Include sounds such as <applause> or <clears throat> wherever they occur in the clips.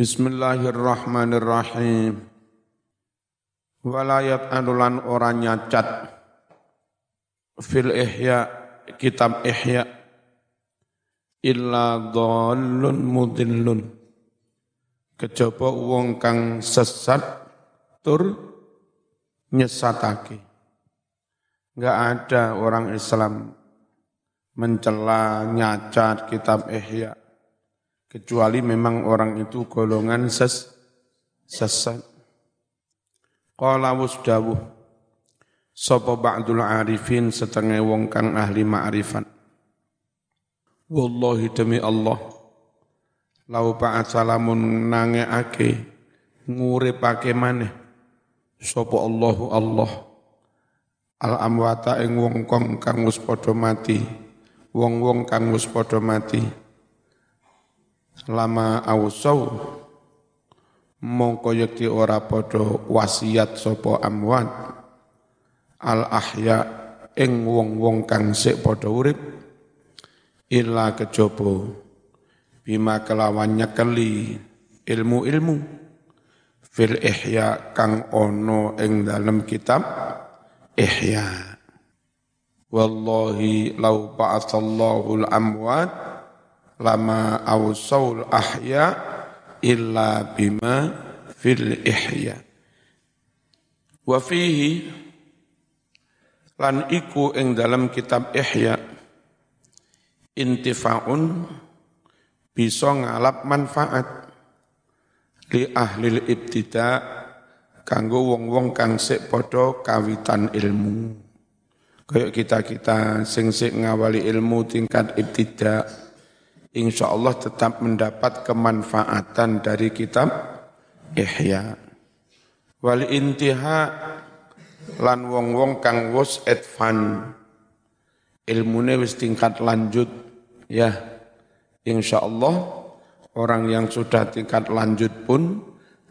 Bismillahirrahmanirrahim. Walayat anulan orang nyacat. Fil ihya kitab ihya. Illa dhallun mudillun. Kejaba wong kang sesat tur nyesatake. Enggak ada orang Islam mencela nyacat kitab ihya kecuali memang orang itu golongan ses sesat. Qala wasdawuh sapa ba'dul arifin setengah wong kang ahli ma'rifat. Wallahi demi Allah lau ba'at salamun nangeake nguripake maneh sapa Allahu Allah al amwata ing wong kang wis padha mati wong-wong kang wis padha mati lama ausau mongko yekti ora padha wasiat sapa amwat al ahya ing wong-wong kang sik padha urip illa kejaba. Bima kelawan nyekeli ilmu-ilmu. Fil ihya kang ono ing dalem kitab ihya. Wallahi lau ba'athallahu al-amwat lama awsaul ahya illa bima fil ihya. Wa fihi lan iku ing dalam kitab ihya intifaun bisa ngalap manfaat li ahli ibtida kanggo wong-wong kang sik padha kawitan ilmu. Kaya kita-kita sing sik ngawali ilmu tingkat ibtida' insya Allah tetap mendapat kemanfaatan dari kitab Ihya. Wal intiha lan wong-wong kang wis advan ilmune wis tingkat lanjut ya insya Allah orang yang sudah tingkat lanjut pun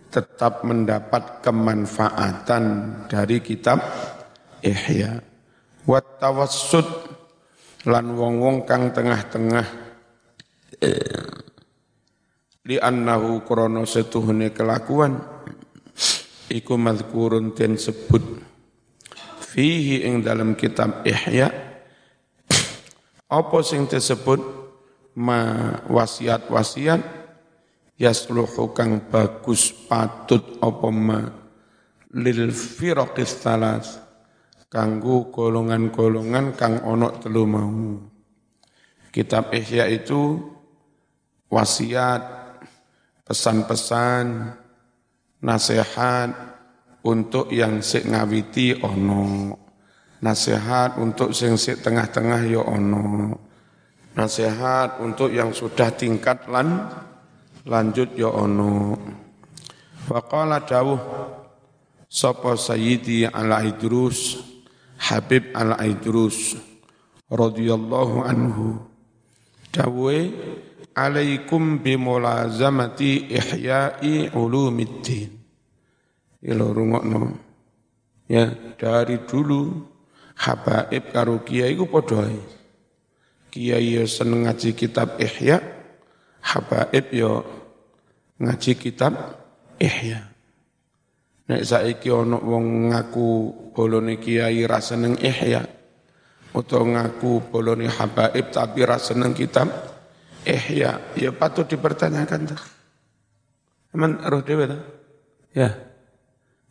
tetap mendapat kemanfaatan dari kitab Ihya. Wat tawassut lan wong-wong kang tengah-tengah li annahu krana setuhune kelakuan iku madhkurun ten sebut fihi ing dalam kitab Ihya. Apa sing disebut? Ma wasiat-wasiat yasluhu kang bagus patut apa ma? Lil firaqis talas kanggo golongan-golongan kang onok telu mau. Kitab Ihya itu wasiat, pesan-pesan, nasihat untuk yang sik ngawiti ono, nasihat untuk sing sik tengah-tengah ya ono, nasihat untuk yang sudah tingkat lan lanjut ya ono. Faqala dawuh sapa sayyidi ala idrus Habib ala idrus radhiyallahu anhu dawuhe alaikum bimulazamati ihya'i ulumiddin. Ilo rungokno. Ya, dari dulu habaib karo kiai ku padha Kiai yo seneng ngaji kitab Ihya, habaib yo ngaji kitab Ihya. Nek saiki ana wong ngaku bolone kiai ra seneng Ihya, utawa ngaku bolone habaib tapi ra seneng kitab ihya, ya patut dipertanyakan tuh. Emang roh dewa? Ya.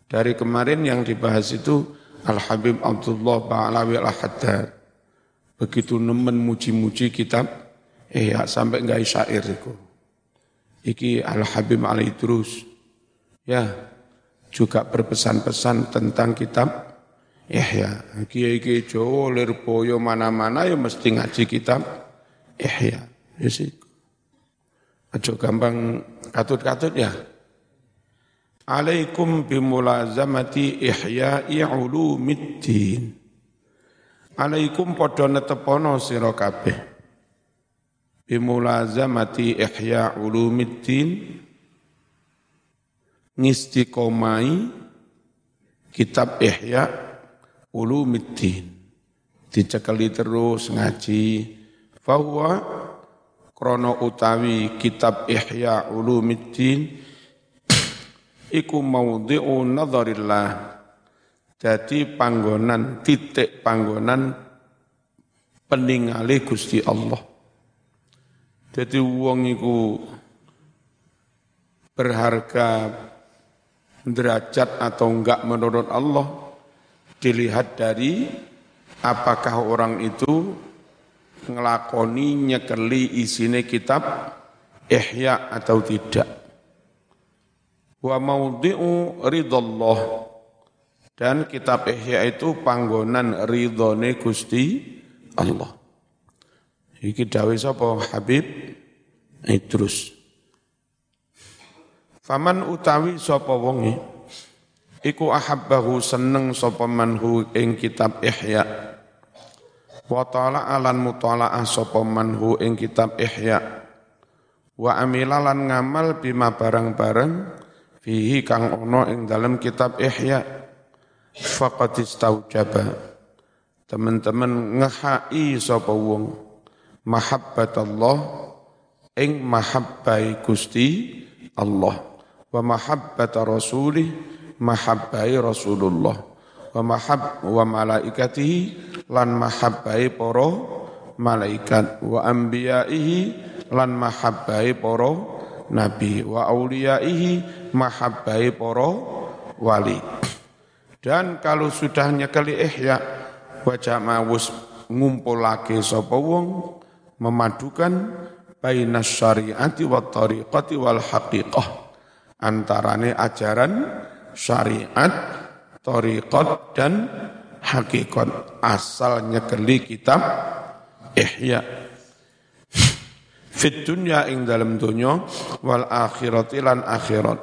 Dari kemarin yang dibahas itu Al-Habib Abdullah Ba'alawi Al-Haddad. Begitu nemen muji-muji kitab, ihya sampai enggak syair itu. Iki Al-Habib Ali terus. Ya, juga berpesan-pesan tentang kitab Ihya. Kiai-kiai Jawa Lirboyo mana-mana ya mesti ngaji kitab Ihya. Sih. Ajo gampang katut-katut ya. Alaikum bimulazamati ihya'i ulumiddin. Alaikum padha netepono sira kabeh. Bimulazamati ihya' ulumiddin ngistiqomai kitab Ihya Ulumiddin. Dicekeli terus ngaji. Fahuwa krono utawi kitab Ihya Ulumiddin iku maudhi'u nadharillah. Jadi panggonan titik panggonan peningali Gusti Allah. Jadi wong iku berharga derajat atau enggak menurut Allah dilihat dari apakah orang itu ngelakoni nyekeli isine kitab ihya atau tidak. Wa maudhi'u ridallah dan kitab ihya itu panggonan ridhone Gusti Allah. Iki dawuh sapa Habib Idrus. Faman utawi sapa wonge iku ahabbahu seneng sapa manhu ing kitab Ihya. Wa ta'ala alan mutala'ah sapa manhu ing kitab Ihya. Wa amilalan ngamal bima barang-barang fihi kang ono ing dalam kitab Ihya. Faqad istaujaba. Teman-teman ngehai sapa wong mahabbat Allah ing mahabbai Gusti Allah wa mahabbata rasulih mahabbai Rasulullah wa mahab wa malaikatihi lan mahabbai para malaikat. Wa anbiyaihi lan mahabbai para nabi. Wa auliyaihi mahabbai para wali. Dan kalau sudah nyekeli ihya wajah mawus ngumpulake sapa wong memadukan bainas syariati wa tariqati wal haqiqah. Antarane ajaran syariat, tariqat dan hakikat. Asal nyekeli kitab ihya. Fit dunya ing dalam dunya wal akhirati lan akhirat.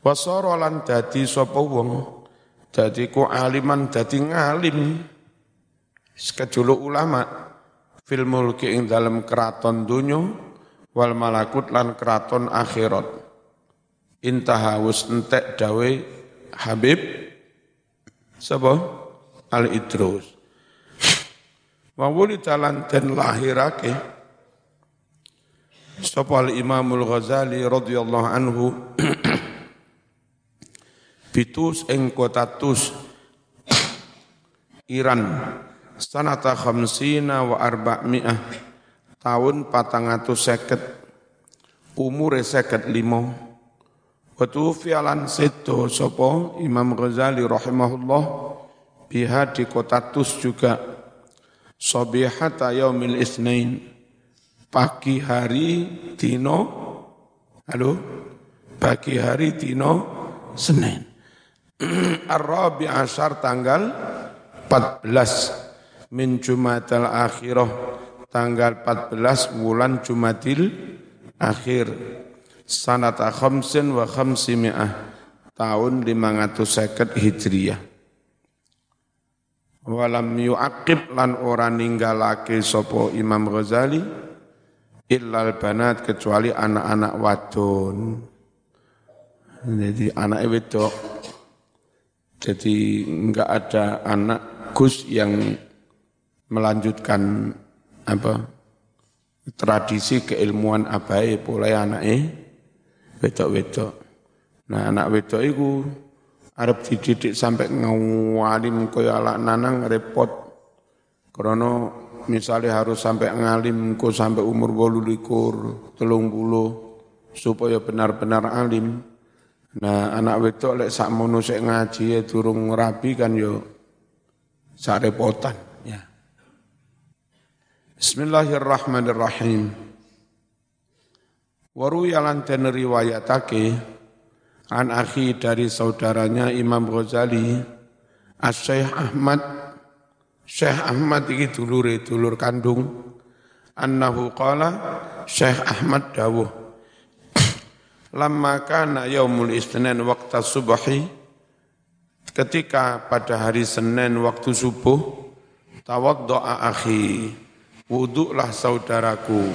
Wasara lan dadi sapa wong? Dadi ku aliman dadi ngalim. Sekejuluk ulama fil mulki ing dalam keraton dunya wal malakut lan keraton akhirat. Intahawus entek dawe Habib sapa Al Idrus wa wulida lan lahirake. Sapa Al Imamul Ghazali radhiyallahu anhu? <clears throat> Bitus ing kota Tus <clears throat> Iran. Sanata khamsina wa arba'mi'ah tahun patang seket umure seket limo Wa fi'alan seto sopo Imam Ghazali rahimahullah biha di kota Tus juga. Sobihata yaumil isnain. Pagi hari dino halo? Pagi hari dino Senin. <clears throat> Ar-Rabi Asyar tanggal 14 min Jumatil Akhirah. Tanggal 14 bulan Jumatil Akhir sanata khamsin wa khamsimi'ah tahun 550 Hijriyah. Walam yu'aqib lan ora ninggalake sapa Imam Ghazali illal banat kecuali anak-anak wadon. Jadi anak wedok. Jadi enggak ada anak Gus yang melanjutkan apa tradisi keilmuan abai mulai anaknya wedok-wedok. Nah anak wedok itu arep dididik sampai ngawalim kaya alak nanang repot. Karena misalnya harus sampai ngalim kok sampai umur bolu likur, telung bulu, supaya benar-benar alim. Nah anak wedok lek sak mono sik ngaji ya durung rapi kan yo sak repotan ya. Bismillahirrahmanirrahim. Waru yalan den riwayatake an akhi dari saudaranya Imam Ghazali As-Syekh Ahmad Syekh Ahmad iki dulure dulur kandung. Annahu qala Syekh Ahmad dawuh <clears throat> lamma kana yaumul isnin waqta subhi ketika pada hari Senin waktu subuh tawaddoa akhi wuduklah saudaraku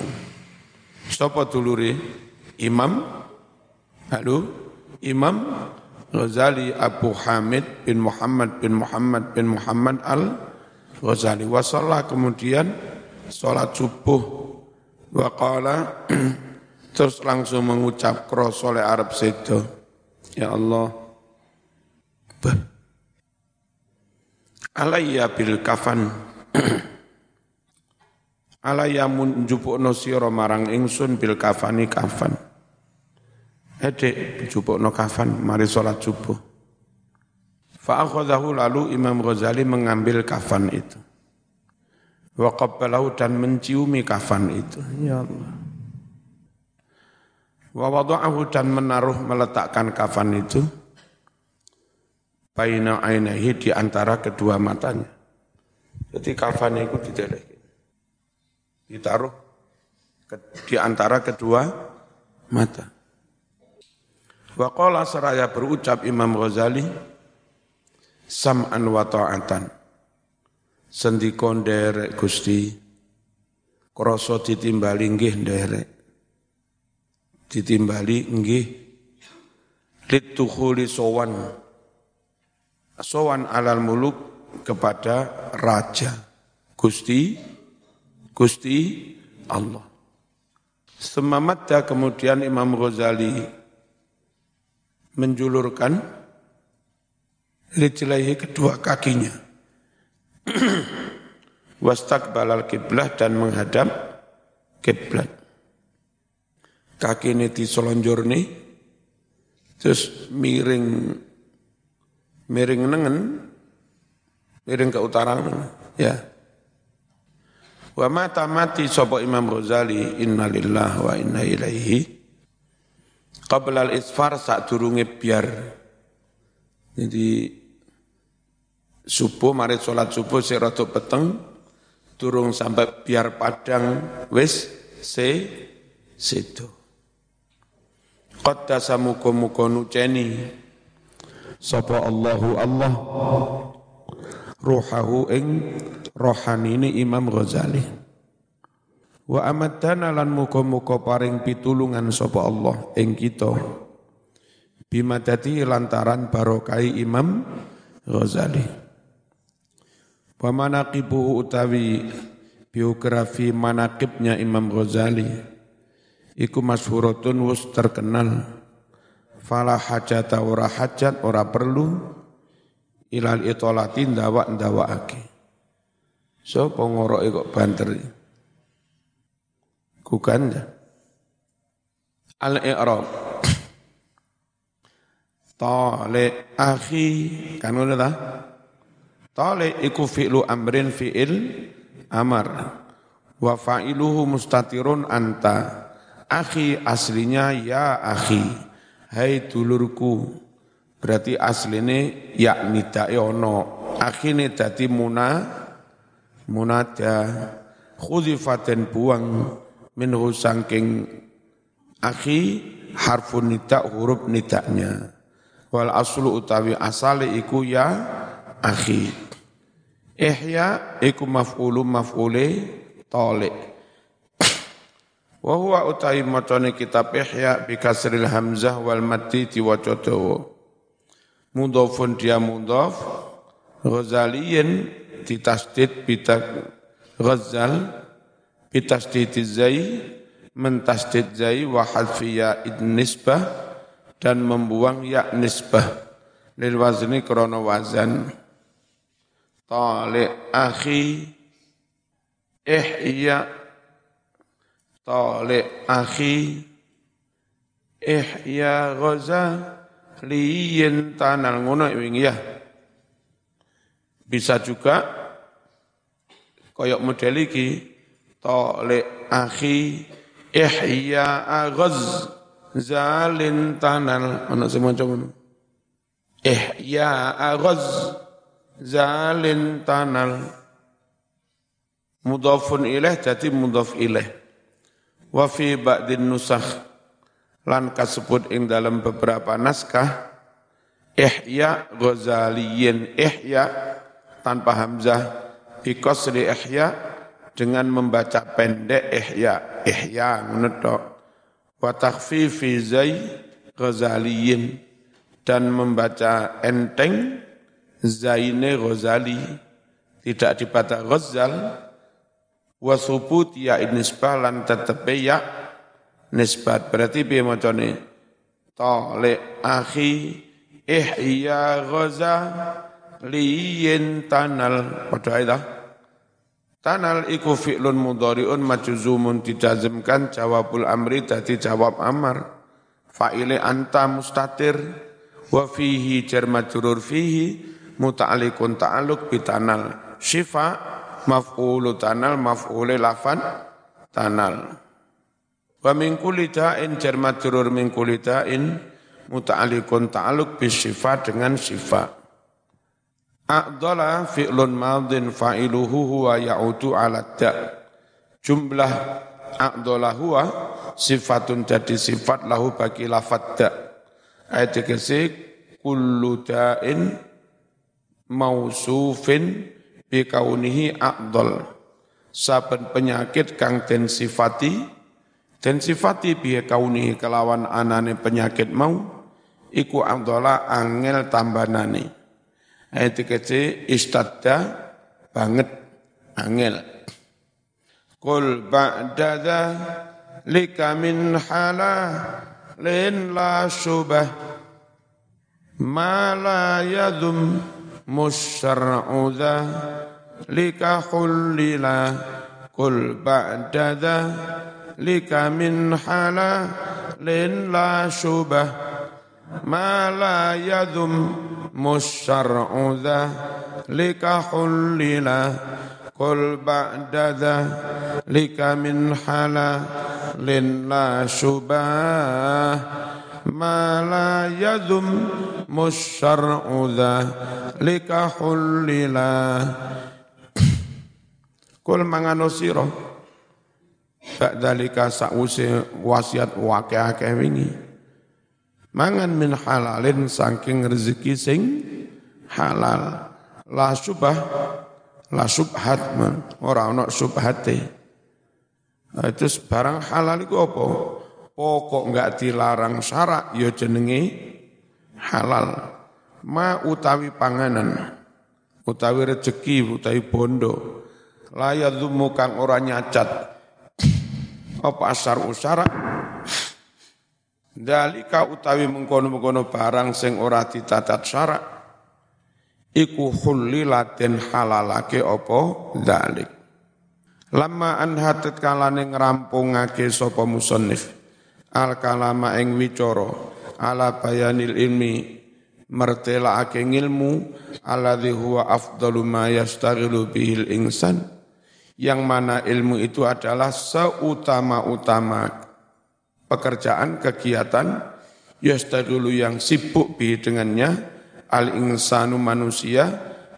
Sapa dulure? Imam Halo Imam Ghazali Abu Hamid bin Muhammad bin Muhammad bin Muhammad al Ghazali wasallah kemudian sholat subuh wa qala <clears throat> terus langsung mengucap krosoleh Arab sedo Ya Allah. Alayya bil kafan. Alayya mun jupukno sira marang ingsun bil kafani kafan. Edek jupukno kafan mari salat subuh. Fa lalu Imam Ghazali mengambil kafan itu. Wa qabbalahu dan menciumi kafan itu. Ya Allah. Wa dan menaruh meletakkan kafan itu baina ainihi di antara kedua matanya. Jadi kafan itu ditaruh ditaruh di antara kedua mata. Wa qala seraya berucap Imam Ghazali sam'an wa ta'atan. Sendika nderek Gusti krasa ditimbali nggih nderek. Ditimbali nggih litukhuli sowan sowan alal muluk kepada raja Gusti Gusti Allah. Semamadda kemudian Imam Ghazali menjulurkan rijlaihi kedua kakinya. <clears throat> Wastaqbalal kiblah dan menghadap kiblat. Kaki ini diselonjor nih, terus miring miring nengen, miring ke utara, ya. Wa mata mati Imam Ghazali innalillah wa inna ilaihi. Qabla al-isfar sak durunge biar. Jadi subuh mari sholat subuh si rada peteng turung sampai biar padang wis se situ. Qaddasa muka-muka nuceni. Sapa Allahu Allah ruhahu ing rohanine Imam Ghazali. Wa amadana lan muka-muka paring pitulungan sapa Allah ing kita. Bimadati lantaran barokai Imam Ghazali. Wa manaqibuhu utawi biografi manaqibnya Imam Ghazali iku masyhuratun wus terkenal fala hajat ora hajat ora perlu ilal itolati ndawa ndawakake so pengorok kok banter kukan ya al i'rab tale akhi kan ngono ta Talik iku fi'lu amrin fi'il amar. Wa fa'iluhu mustatirun anta. Akhi aslinya ya akhi. Hai dulurku. Berarti aslinya ya nidai ono. Ini dati muna, munada. Khudifaten buang minhu sangking akhi harfun nida huruf nidaknya. Wal aslu utawi asali iku ya akhi. Ihya iku maf'ulu maf'ule talik. Wa huwa utai macane kitab Ihya bi kasril hamzah wal mati diwaca dawa. Mudhafun dia mudhaf Ghazaliyin ditasdid bitak Ghazal bitasdid zai mentasdid zai wa hadfi ya nisbah dan membuang ya nisbah. Lil wazni krana wazan. Talik akhi ihya Talik akhi ihya ghaza liyin tanal ngono wingi ya bisa juga koyok model iki Talik akhi ihya ghaz zalin tanal. Ana semacam ngono. Ihya ghaz zalin tanal. Mudhafun ilaih jadi mudhaf ilaih wa fi ba'din nusakh. Lan kasebut ing dalam beberapa naskah ihya ghazaliyin ihya tanpa hamzah bi qasri ihya dengan membaca pendek ihya. Ihya ngono wa takhfifi zai ghazaliyin dan membaca enteng Zaine Ghazali. Tidak dibaca Ghazal wa subut ya nisbah lan tetepe ya nisbat. Berarti piye macane? Talik akhi ihya ghaza liyin tanal pada ayat Tanal iku fi'lun mudhari'un majzumun dijazmkan jawabul amri dadi jawab amar. Fa'ile anta mustatir wa fihi jar majrur fihi muta'alliqun ta'alluq bitanal. Syifa maf'ulu tanal maf'ule lafan tanal. Wa min kulli da'in jar majrur min kulli da'in muta'alliqun ta'alluq bisyifa dengan syifa. A'dala fi'lun madin fa'iluhu huwa ya'udu ala da' Jumlah a'dala huwa sifatun jadi sifat lahu bagi lafad da' Ayat dikasih kullu da'in mausufin bikaunihi a'dal. Saben penyakit kang den sifati Den sifati bikaunihi kelawan anane penyakit mau Iku a'dala angel tambanane Ayat kece istadda banget angel. Qul ba'da lika min hala lin la syubah. Ma la yadhum musyar'u lika hullila. Qul ba'da lika min hala lin la syubah. Ma la musyar'u lika likahullila kul ba'dadha lika min hala lin la syubah ma la yadum musyar'u lika hullila. Kul mangano sira ba'da wasiat wakeh-akeh wingi mangan min halalin saking rezeki sing halal. La subah la subhat ora ana subhate itu barang halal iku apa? Pokok enggak dilarang syarak ya jenenge halal. Ma utawi panganan utawi rezeki utawi bondo. Layat kang ora nyacat. Apa asar usara Dalika utawi mengkono-mengkono barang sing ora dicacat syarak iku hulila den halalake apa dalik. Lama anhatet kalane ngrampungake sapa musannif al kalama ing wicara ala bayanil ilmi mertelakake ilmu alladzi huwa afdalu ma yastaghilu bihil insan yang mana ilmu itu adalah seutama-utama pekerjaan, kegiatan, yastadulu yang sibuk bi dengannya, al insanu manusia,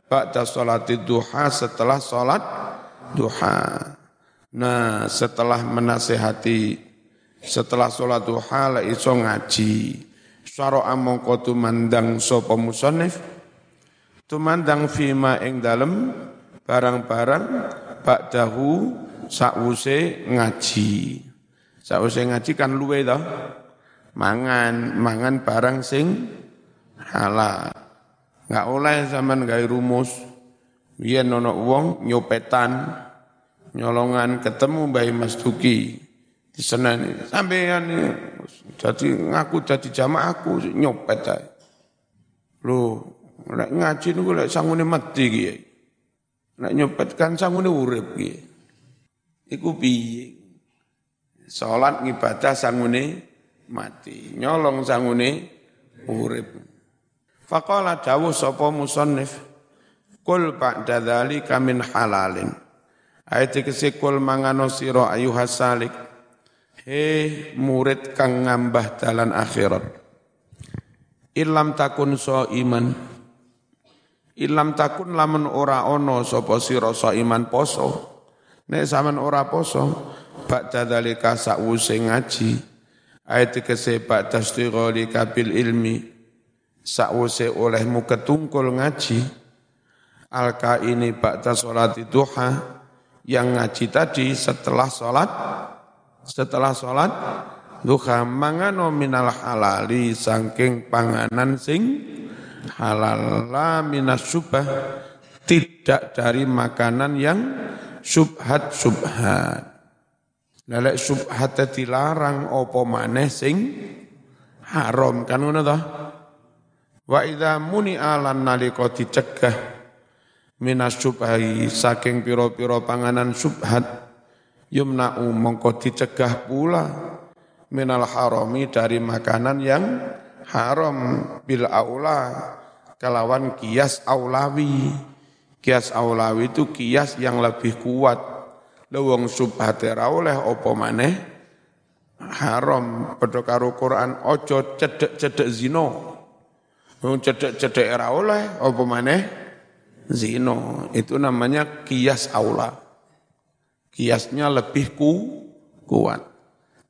ba'da salati duha setelah salat duha. Nah, setelah menasehati, setelah salat duha la iso ngaji. Syara mongko tumandang sapa musannif tumandang fima ing dalem barang-barang ba'dahu sakwuse ngaji. Sausé ngaji kan luwe to. Mangan, mangan barang sing halal. Enggak oleh zaman gawe rumus. Biyen ana wong nyopetan, nyolongan ketemu Mbah Mas Duki di Senen. Sampeyan jadi ngaku jadi jamaah aku nyopet ae. Lho, nek ngaji niku lek sangune mati ki. Nek nyopet kan sangune urip ki. Iku piye? Salat ngibadah sangune mati, nyolong sangune urip. Faqala dawuh sapa musannif, kul ba'da dzalika min halalin. Ayat iki kul mangano sira ayuha salik. He murid kang ngambah dalan akhirat. Ilam takun so iman. Ilam takun lamun ora ono sapa sira so iman poso. Nek sampean ora poso, ba'da dzalika sa'wuse ngaji. Ayat kese ba'da istighali kabil ilmi. Sa'wuse olehmu ketungkul ngaji. Alka ini ba'da salat duha. Yang ngaji tadi setelah salat setelah salat duha. Mangano minal halali saking panganan sing halal. La minas subah tidak dari makanan yang subhat subhat Lalek subhat dilarang opo maneh sing haram? Kan ngono toh wa idza muni alan nalika dicegah minas subhahi saking pira-pira panganan subhat yumna'u mongko dicegah pula minal harami dari makanan yang haram bil aula kelawan kias aulawi. Kias aulawi itu kias yang lebih kuat lewong subhate ra oleh apa maneh haram padha karo Quran ojo cedek-cedek zina wong cedek-cedek ra oleh apa maneh zina itu namanya kias aula kiasnya lebih ku, kuat.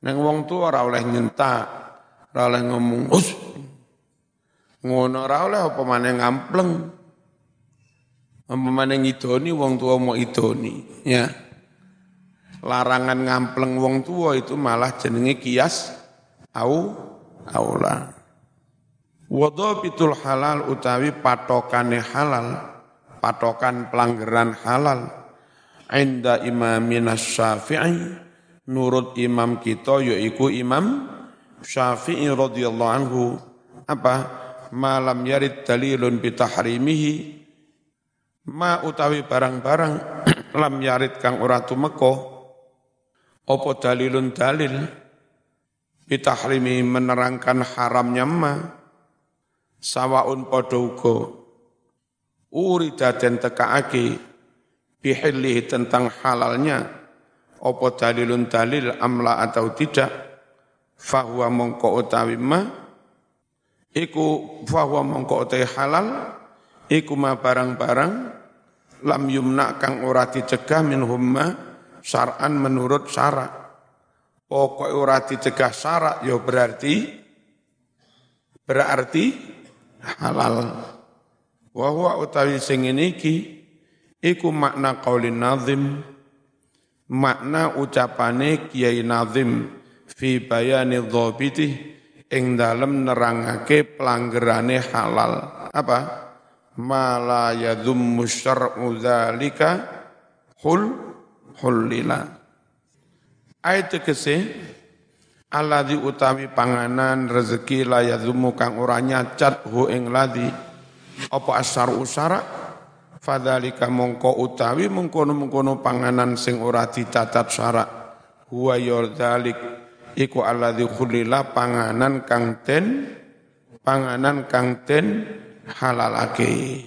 Neng wong tua ora oleh nyentak, ora oleh ngomong, "Us." Ngono ora oleh apa maneh ngampleng. Apa maneh ngidoni wong tua mau idoni, ya. Larangan ngampleng wong tua itu malah jenenge kias au aula. Wadhabitul halal utawi patokane halal, patokan pelanggaran halal. Inda imamina syafi'i nurut imam kita yaitu imam syafi'i radhiyallahu anhu. Apa? Malam yarid dalilun bitahrimihi ma utawi barang-barang <clears throat> lam yarid kang ora tumeka apa dalilun dalil? Bitahrimi menerangkan haramnya ma. Sawaun padha uga. Urida den tekaake bihillihi tentang halalnya. Apa dalilun dalil amla atau tidak? Fahuwa mongko utawi ma. Iku fahuwa mongko utawi halal. Iku ma barang-barang. Lam yumna kang ora dicegah min humma syar'an menurut syarak pokok ora dicegah syarak ya berarti berarti halal wa huwa utawi sing iki Iku makna qaulin nazim, makna ucapane Kiai Nazim fi bayani dhabiti ing dalem nerangake pelanggerane halal. Apa? Mala yadhummu syar'u dzalika hul hulila. Ayat kese Alladhi utawi panganan rezeki la yadhumu kang ora nyacat hu ing ladhi apa asar usara? Fadzalika mongko utawi mengkono-mengkono panganan sing ora dicatat syarak. Huwa yadzalik iku alladzi khulila panganan kang ten panganan kang ten halalake.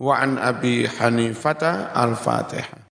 Wa an abi hanifata al-fatihah